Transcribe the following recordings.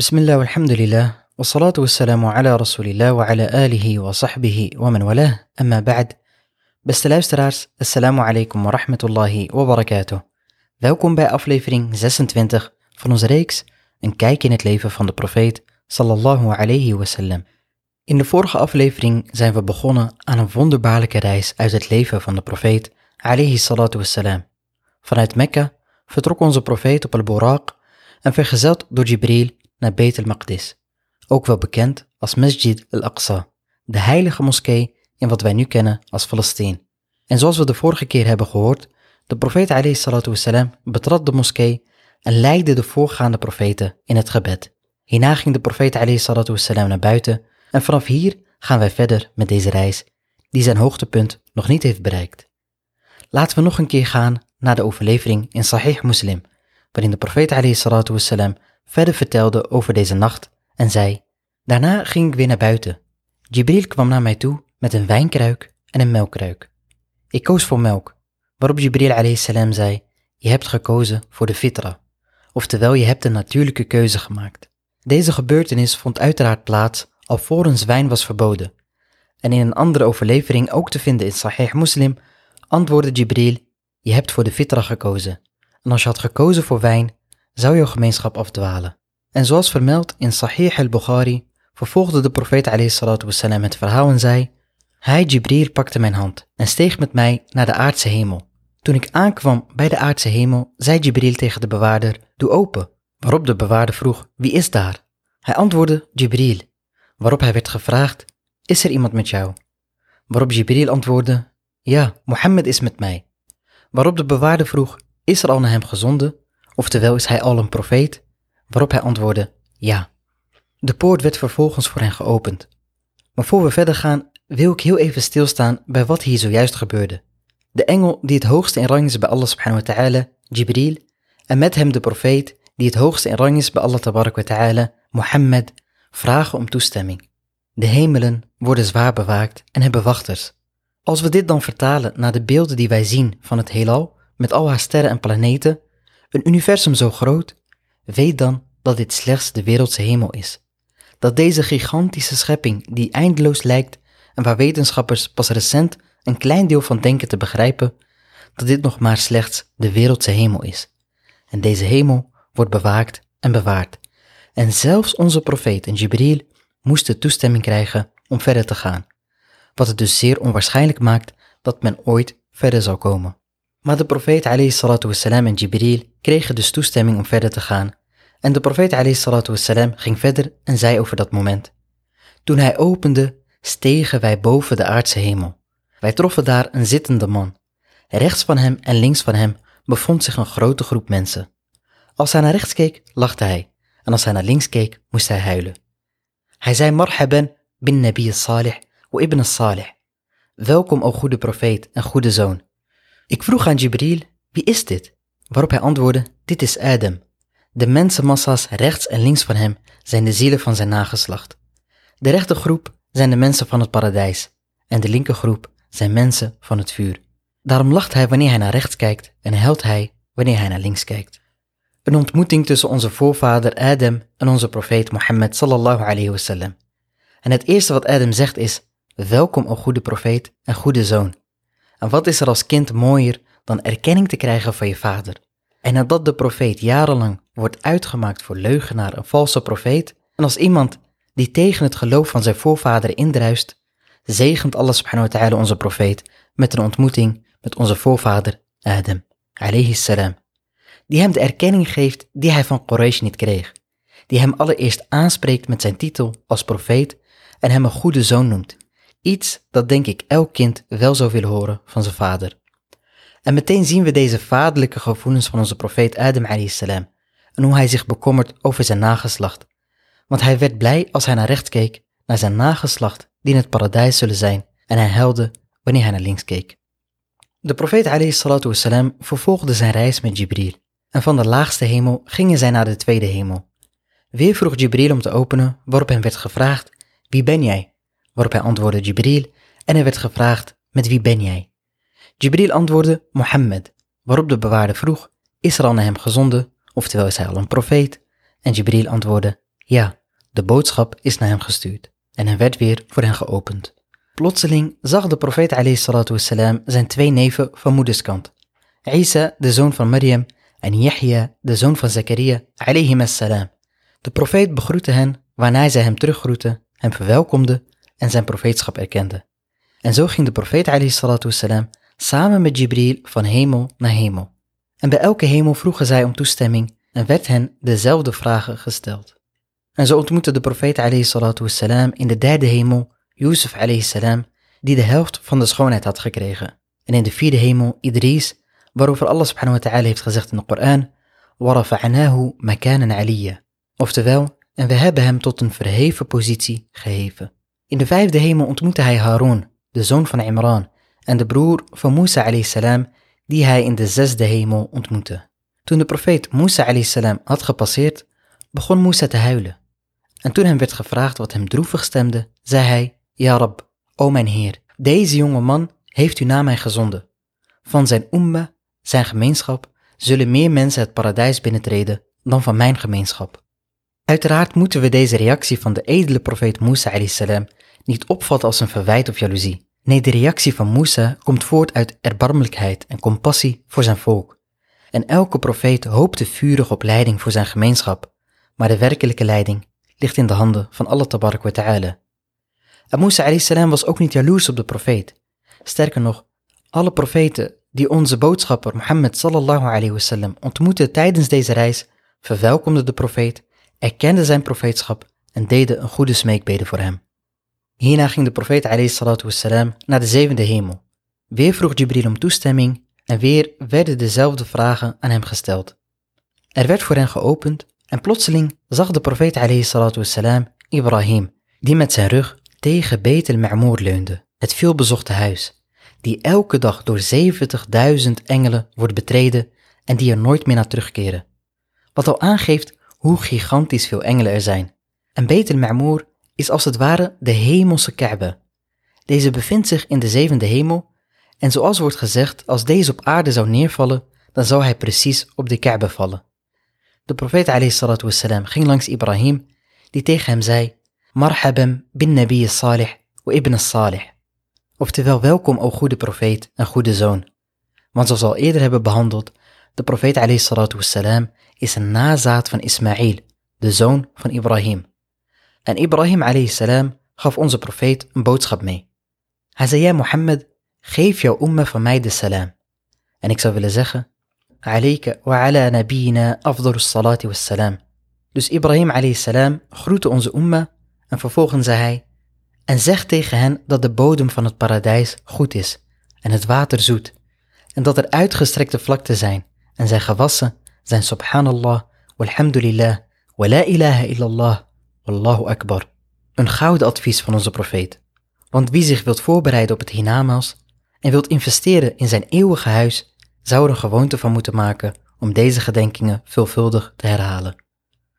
Bismillah walhamdulillah, wassalatu wassalamu ala rasulillah wa ala alihi wa sahbihi wa man walah, amma ba'd. Beste luisteraars, assalamu alaikum wa rahmatullahi wa barakatuh. Welkom bij aflevering 26 van onze reeks Een kijk in het leven van de profeet sallallahu alayhi wasallam. In de vorige aflevering zijn we begonnen aan een wonderbaarlijke reis uit het leven van de profeet alayhi salatu wassalam. Vanuit Mekka vertrok onze profeet op al-Buraq en vergezeld door Jibril naar Beit al-Maqdis, ook wel bekend als Masjid al-Aqsa, de heilige moskee in wat wij nu kennen als Palestijn. En zoals we de vorige keer hebben gehoord, de profeet wassalam betrad de moskee en leidde de voorgaande profeten in het gebed. Hierna ging de profeet wassalam naar buiten en vanaf hier gaan wij verder met deze reis, die zijn hoogtepunt nog niet heeft bereikt. Laten we nog een keer gaan naar de overlevering in Sahih Muslim, waarin de profeet wassalam verder vertelde over deze nacht en zei, daarna ging ik weer naar buiten. Jibril kwam naar mij toe met een wijnkruik en een melkkruik. Ik koos voor melk, waarop Jibril alayhi zei, je hebt gekozen voor de fitra, oftewel je hebt een natuurlijke keuze gemaakt. Deze gebeurtenis vond uiteraard plaats alvorens wijn was verboden. En in een andere overlevering ook te vinden in Sahih Muslim antwoordde Jibril, je hebt voor de fitra gekozen. En als je had gekozen voor wijn, zou jouw gemeenschap afdwalen. En zoals vermeld in Sahih al-Bukhari, vervolgde de profeet wassalam, het verhaal en zei, Hij, Jibril, pakte mijn hand en steeg met mij naar de aardse hemel. Toen ik aankwam bij de aardse hemel, zei Jibril tegen de bewaarder, doe open. Waarop de bewaarder vroeg, wie is daar? Hij antwoordde, Jibril. Waarop hij werd gevraagd, is er iemand met jou? Waarop Jibril antwoordde, ja, Mohammed is met mij. Waarop de bewaarder vroeg, is er al naar hem gezonden? Oftewel, is hij al een profeet? Waarop hij antwoordde, ja. De poort werd vervolgens voor hen geopend. Maar voor we verder gaan, wil ik heel even stilstaan bij wat hier zojuist gebeurde. De engel die het hoogste in rang is bij Allah subhanahu wa ta'ala, Jibril, en met hem de profeet die het hoogste in rang is bij Allah tabarak wa ta'ala, Mohammed, vragen om toestemming. De hemelen worden zwaar bewaakt en hebben wachters. Als we dit dan vertalen naar de beelden die wij zien van het heelal, met al haar sterren en planeten, een universum zo groot, weet dan dat dit slechts de wereldse hemel is. Dat deze gigantische schepping, die eindeloos lijkt en waar wetenschappers pas recent een klein deel van denken te begrijpen, dat dit nog maar slechts de wereldse hemel is. En deze hemel wordt bewaakt en bewaard. En zelfs onze profeet en Jibril moesten toestemming krijgen om verder te gaan, wat het dus zeer onwaarschijnlijk maakt dat men ooit verder zal komen. Maar de profeet wassalam, en Jibril kregen dus toestemming om verder te gaan. En de profeet wassalam, ging verder en zei over dat moment. Toen hij opende, stegen wij boven de aardse hemel. Wij troffen daar een zittende man. Rechts van hem en links van hem bevond zich een grote groep mensen. Als hij naar rechts keek, lachte hij. En als hij naar links keek, moest hij huilen. Hij zei marhaban bin Nabi salih wa ibn salih. Welkom, o goede profeet en goede zoon. Ik vroeg aan Jibril, wie is dit? Waarop hij antwoordde, dit is Adam. De mensenmassa's rechts en links van hem zijn de zielen van zijn nageslacht. De rechtergroep zijn de mensen van het paradijs en de linkergroep zijn mensen van het vuur. Daarom lacht hij wanneer hij naar rechts kijkt en huilt hij wanneer hij naar links kijkt. Een ontmoeting tussen onze voorvader Adam en onze profeet Mohammed sallallahu alayhi wasallam. En het eerste wat Adam zegt is, welkom o goede profeet en goede zoon. En wat is er als kind mooier dan erkenning te krijgen van je vader? En nadat de profeet jarenlang wordt uitgemaakt voor leugenaar en valse profeet, en als iemand die tegen het geloof van zijn voorvader indruist, zegent Allah subhanahu wa ta'ala onze profeet met een ontmoeting met onze voorvader Adam, alayhi salam, die hem de erkenning geeft die hij van Quraysh niet kreeg, die hem allereerst aanspreekt met zijn titel als profeet en hem een goede zoon noemt, Iets dat denk ik elk kind wel zou willen horen van zijn vader. En meteen zien we deze vaderlijke gevoelens van onze profeet Adam salam en hoe hij zich bekommert over zijn nageslacht. Want hij werd blij als hij naar rechts keek, naar zijn nageslacht die in het paradijs zullen zijn, en hij huilde wanneer hij naar links keek. De profeet salam vervolgde zijn reis met Jibril, en van de laagste hemel gingen zij naar de tweede hemel. Weer vroeg Jibril om te openen, waarop hem werd gevraagd, wie ben jij? Waarop hij antwoordde Jibril en hij werd gevraagd, met wie ben jij? Jibril antwoordde, Mohammed, waarop de bewaarde vroeg, is er al naar hem gezonden, oftewel is hij al een profeet? En Jibril antwoordde, Ja, de boodschap is naar hem gestuurd en hij werd weer voor hen geopend. Plotseling zag de profeet wassalam, zijn twee neven van moederskant. Isa, de zoon van Maryam, en Yahya, de zoon van Zakaria, salam. De profeet begroette hen, waarna zij hem teruggroette, hem verwelkomde en zijn profeetschap erkende. En zo ging de profeet wassalam, samen met Jibril van hemel naar hemel. En bij elke hemel vroegen zij om toestemming en werd hen dezelfde vragen gesteld. En zo ontmoette de profeet wassalam, in de derde hemel Yusuf salam, die de helft van de schoonheid had gekregen. En in de vierde hemel Idris, waarover Allah subhanahu wa ta'ala heeft gezegd in de Koran, وَرَفَعْنَاهُ مَكَانًا عَلِيًّا Oftewel, en we hebben hem tot een verheven positie geheven. In de vijfde hemel ontmoette hij Harun, de zoon van Imran, en de broer van Musa salam, die hij in de zesde hemel ontmoette. Toen de profeet Musa salam had gepasseerd, begon Musa te huilen. En toen hem werd gevraagd wat hem droevig stemde, zei hij, Ja Rab, o mijn Heer, deze jonge man heeft u naar mij gezonden. Van zijn umma, zijn gemeenschap, zullen meer mensen het paradijs binnentreden dan van mijn gemeenschap. Uiteraard moeten we deze reactie van de edele profeet Musa salam niet opvatten als een verwijt of jaloezie. Nee, de reactie van Musa komt voort uit erbarmelijkheid en compassie voor zijn volk. En elke profeet hoopte vurig op leiding voor zijn gemeenschap, maar de werkelijke leiding ligt in de handen van Allah tabarak wa ta'ala. En Musa salam was ook niet jaloers op de profeet. Sterker nog, alle profeten die onze boodschapper Mohammed sallallahu alayhi wasallam ontmoetten tijdens deze reis, verwelkomden de profeet, erkenden zijn profeetschap en deden een goede smeekbede voor hem. Hierna ging de profeet wassalam, naar de zevende hemel. Weer vroeg Jibril om toestemming en weer werden dezelfde vragen aan hem gesteld. Er werd voor hen geopend en plotseling zag de profeet wassalam, Ibrahim, die met zijn rug tegen Betel Ma'moor leunde, het veelbezochte huis, die elke dag door 70.000 engelen wordt betreden en die er nooit meer naar terugkeren. Wat al aangeeft hoe gigantisch veel engelen er zijn. En Betel Ma'moor is als het ware de hemelse Kaaba. Deze bevindt zich in de zevende hemel en zoals wordt gezegd, als deze op aarde zou neervallen, dan zou hij precies op de Kaaba vallen. De profeet wassalam, ging langs Ibrahim, die tegen hem zei, Marhabam bin Nabi Salih wa ibn Salih. Oftewel, welkom o goede profeet en goede zoon. Want zoals we al eerder hebben behandeld, de profeet wassalam, is een nazaat van Ismaïl, de zoon van Ibrahim. En Ibrahim salam gaf onze profeet een boodschap mee. Hij zei, ja Mohammed, geef jouw umma van mij de salam. En ik zou willen zeggen, ala nabiyina afdalus salati wassalam. Dus Ibrahim salam groette onze umma en vervolgens zei hij, en zeg tegen hen dat de bodem van het paradijs goed is en het water zoet, en dat er uitgestrekte vlakten zijn en zijn gewassen zijn subhanallah, walhamdulillah, wa la ilaha illallah, wallahu akbar. Een gouden advies van onze profeet. Want wie zich wilt voorbereiden op het hiernamaals en wilt investeren in zijn eeuwige huis, zou er een gewoonte van moeten maken om deze gedenkingen veelvuldig te herhalen.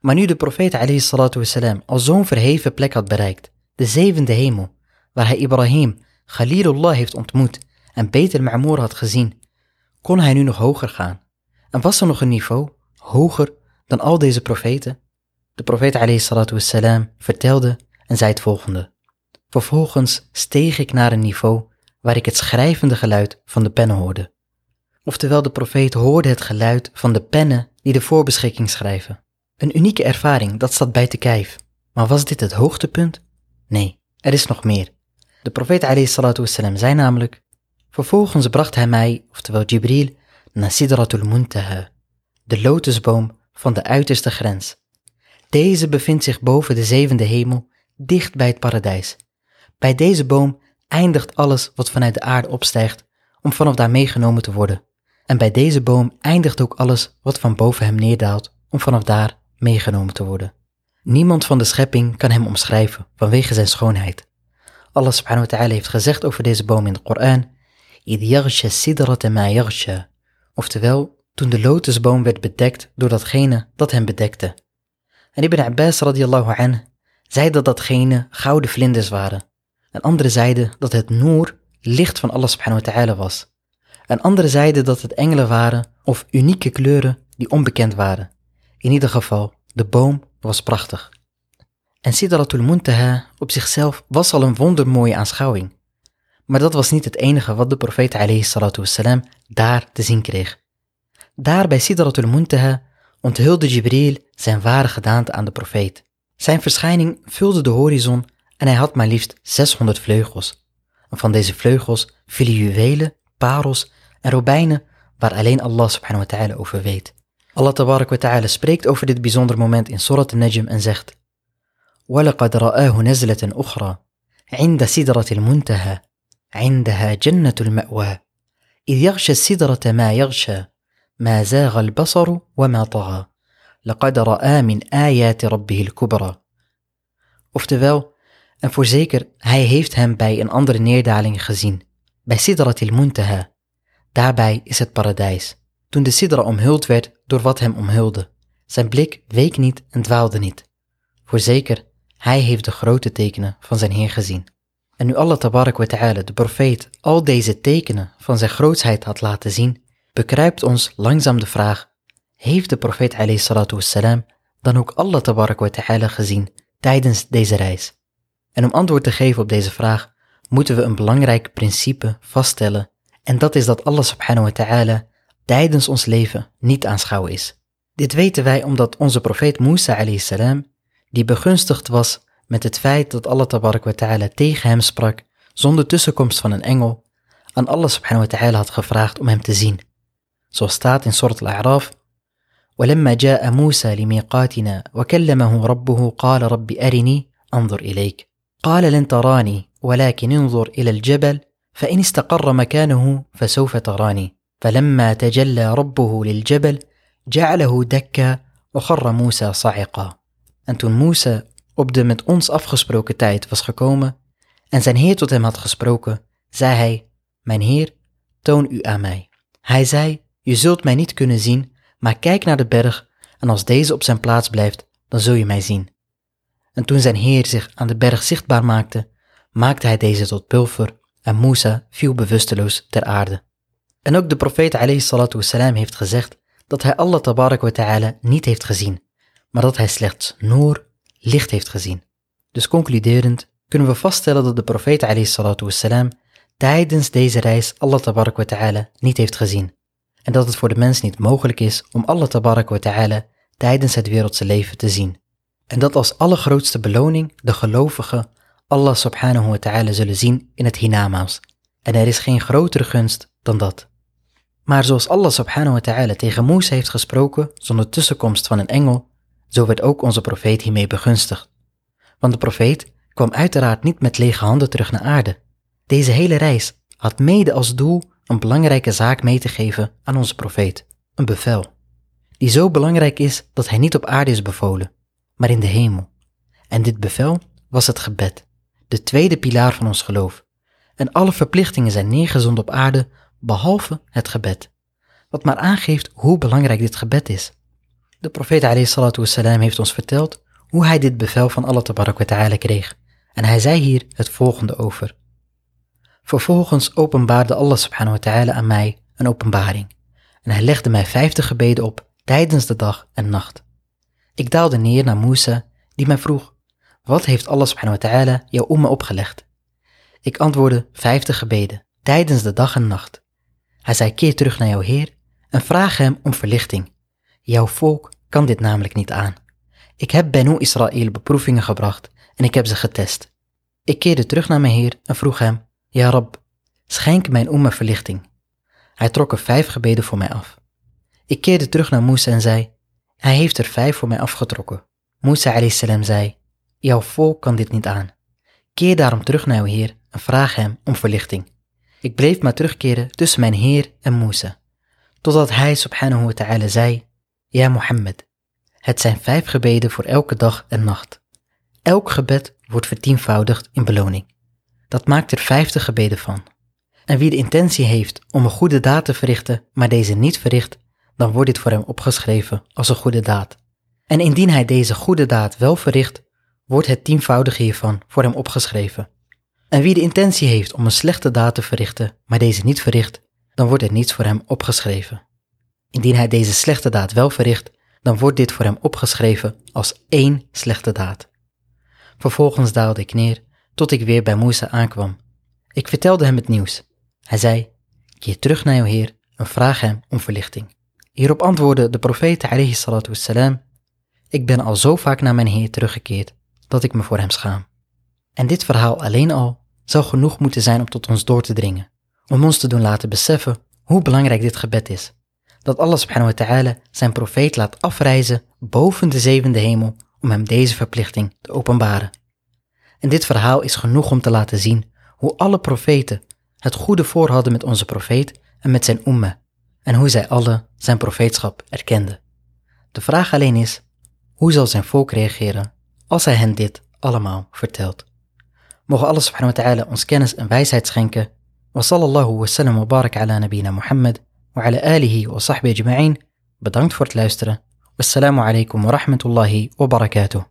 Maar nu de profeet wassalam, al zo'n verheven plek had bereikt, de zevende hemel, waar hij Ibrahim, Khalilullah heeft ontmoet en beter Ma'moor had gezien, kon hij nu nog hoger gaan. En was er nog een niveau hoger dan al deze profeten? De profeet wassalam, vertelde en zei het volgende. Vervolgens steeg ik naar een niveau waar ik het schrijvende geluid van de pennen hoorde. Oftewel, de profeet hoorde het geluid van de pennen die de voorbeschikking schrijven. Een unieke ervaring, dat staat bij te kijf. Maar was dit het hoogtepunt? Nee, er is nog meer. De profeet wassalam, zei namelijk, vervolgens bracht hij mij, oftewel Jibril, naar Sidratul Muntaha, de lotusboom van de uiterste grens. Deze bevindt zich boven de zevende hemel, dicht bij het paradijs. Bij deze boom eindigt alles wat vanuit de aarde opstijgt, om vanaf daar meegenomen te worden. En bij deze boom eindigt ook alles wat van boven hem neerdaalt, om vanaf daar meegenomen te worden. Niemand van de schepping kan hem omschrijven vanwege zijn schoonheid. Allah subhanahu wa ta'ala heeft gezegd over deze boom in de Koran, Oftewel, toen de lotusboom werd bedekt door datgene dat hem bedekte. En Ibn Abbas radiallahu anh zei dat datgene gouden vlinders waren. En anderen zeiden dat het noor licht van Allah subhanahu wa ta'ala was. En anderen zeiden dat het engelen waren of unieke kleuren die onbekend waren. In ieder geval, de boom was prachtig. En Sidratul Muntaha op zichzelf was al een wondermooie aanschouwing. Maar dat was niet het enige wat de profeet wassalam daar te zien kreeg. Daar bij Sidratul Muntaha onthulde Jibril zijn ware gedaante aan de profeet. Zijn verschijning vulde de horizon en hij had maar liefst 600 vleugels. En van deze vleugels vielen juwelen, parels en robijnen waar alleen Allah subhanahu wa ta'ala over weet. Allah tabarak wa ta'ala spreekt over dit bijzonder moment in Surat al-Najm en zegt وَلَقَدْ رَآهُ نَزْلَةً أُخْرَى عند سدرة المنتهى عندها جنة المأوى إذ يغشى السدرة ما يغشى ما زاغ البصر وما طغى لقد رأى من آيات ربه الكبرى Oftewel, en voorzeker, hij heeft hem bij een andere neerdaling gezien, bij Sidrat il-Muntaha. Daarbij is het paradijs. Toen de Sidra omhuld werd door wat hem omhulde. Zijn blik week niet en dwaalde niet. Voorzeker, hij heeft de grote tekenen van zijn Heer gezien. En nu Allah tabarak wa ta'ala, de profeet, al deze tekenen van zijn grootsheid had laten zien, bekruipt ons langzaam de vraag, heeft de profeet wassalam dan ook Allah wa ta'ala gezien tijdens deze reis? En om antwoord te geven op deze vraag, moeten we een belangrijk principe vaststellen, en dat is dat Allah subhanahu wa ta'ala tijdens ons leven niet aanschouwen is. Dit weten wij omdat onze profeet Musa salam, die begunstigd was met het feit dat Allah wa ta'ala tegen hem sprak zonder tussenkomst van een engel, aan Allah subhanahu wa ta'ala had gevraagd om hem te zien. Zoals staat in Surat al-A'raf, ولما جاء موسى لميقاتنا وكلمه ربه قال رب أرني أنظر إليك. قال لن تراني ولكن انظر إلى الجبل فإن استقر مكانه فسوف تراني. فلما تجلى ربه للجبل جعله دكا وخر موسى صعقا. انتون موسى وبدا مت اونس افغسبروكه تايت فاس gekomen en zijn heer tot hem had gesproken zei hij mijn heer toon u aan mij hij zei je zult mij niet kunnen zien maar kijk naar de berg en als deze op zijn plaats blijft, dan zul je mij zien. En toen zijn Heer zich aan de berg zichtbaar maakte, maakte hij deze tot pulver en Musa viel bewusteloos ter aarde. En ook de profeet heeft gezegd dat hij Allah tabarak ta'ala niet heeft gezien, maar dat hij slechts noor, licht heeft gezien. Dus concluderend kunnen we vaststellen dat de profeet tijdens deze reis Allah tabarak ta'ala niet heeft gezien. En dat het voor de mens niet mogelijk is om Allah tabarak wa ta'ala tijdens het wereldse leven te zien. En dat als allergrootste beloning de gelovigen Allah subhanahu wa ta'ala zullen zien in het hiernamaals. En er is geen grotere gunst dan dat. Maar zoals Allah subhanahu wa ta'ala tegen Moes heeft gesproken zonder tussenkomst van een engel, zo werd ook onze profeet hiermee begunstigd. Want de profeet kwam uiteraard niet met lege handen terug naar aarde. Deze hele reis had mede als doel een belangrijke zaak mee te geven aan onze profeet, een bevel, die zo belangrijk is dat hij niet op aarde is bevolen, maar in de hemel. En dit bevel was het gebed, de tweede pilaar van ons geloof. En alle verplichtingen zijn neergezond op aarde behalve het gebed. Wat maar aangeeft hoe belangrijk dit gebed is. De profeet wassalam, heeft ons verteld hoe hij dit bevel van Allah ta'ala kreeg. En hij zei hier het volgende over. Vervolgens openbaarde Allah subhanahu wa ta'ala aan mij een openbaring. En hij legde mij vijftig gebeden op tijdens de dag en nacht. Ik daalde neer naar Musa, die mij vroeg, wat heeft Allah subhanahu wa ta'ala jou om me opgelegd? Ik antwoordde vijftig gebeden tijdens de dag en nacht. Hij zei keer terug naar jouw Heer en vraag hem om verlichting. Jouw volk kan dit namelijk niet aan. Ik heb Benu Israël beproevingen gebracht en ik heb ze getest. Ik keerde terug naar mijn Heer en vroeg hem, Ja Rab, schenk mijn umma verlichting. Hij trok er vijf gebeden voor mij af. Ik keerde terug naar Musa en zei, hij heeft er vijf voor mij afgetrokken. Musa salam zei, jouw volk kan dit niet aan. Keer daarom terug naar jouw Heer en vraag hem om verlichting. Ik bleef maar terugkeren tussen mijn Heer en Musa, totdat hij subhanahu wa ta'ala zei, Ja Mohammed, het zijn vijf gebeden voor elke dag en nacht. Elk gebed wordt vertienvoudigd in beloning. Dat maakt er vijftig gebeden van. En wie de intentie heeft om een goede daad te verrichten, maar deze niet verricht, dan wordt dit voor hem opgeschreven als een goede daad. En indien hij deze goede daad wel verricht, wordt het tienvoudige hiervan voor hem opgeschreven. En wie de intentie heeft om een slechte daad te verrichten, maar deze niet verricht, dan wordt er niets voor hem opgeschreven. Indien hij deze slechte daad wel verricht, dan wordt dit voor hem opgeschreven als één slechte daad. Vervolgens daalde ik neer tot ik weer bij Musa aankwam. Ik vertelde hem het nieuws. Hij zei, keer terug naar jouw Heer en vraag hem om verlichting. Hierop antwoordde de profeet alayhi salatu ik ben al zo vaak naar mijn Heer teruggekeerd dat ik me voor hem schaam. En dit verhaal alleen al zou genoeg moeten zijn om tot ons door te dringen, om ons te doen laten beseffen hoe belangrijk dit gebed is. Dat Allah subhanahu wa ta'ala zijn profeet laat afreizen boven de zevende hemel om hem deze verplichting te openbaren. En dit verhaal is genoeg om te laten zien hoe alle profeten het goede voor hadden met onze profeet en met zijn umma, en hoe zij alle zijn profeetschap erkenden. De vraag alleen is, hoe zal zijn volk reageren als hij hen dit allemaal vertelt? Mogen Allah subhanahu wa ta'ala ons kennis en wijsheid schenken. Wa sallallahu wa sallam wa barak ala nabina Muhammad wa ala alihi wa sahbihi ajma'in. Bedankt voor het luisteren. Wassalamu alaikum wa rahmatullahi wa barakatuh.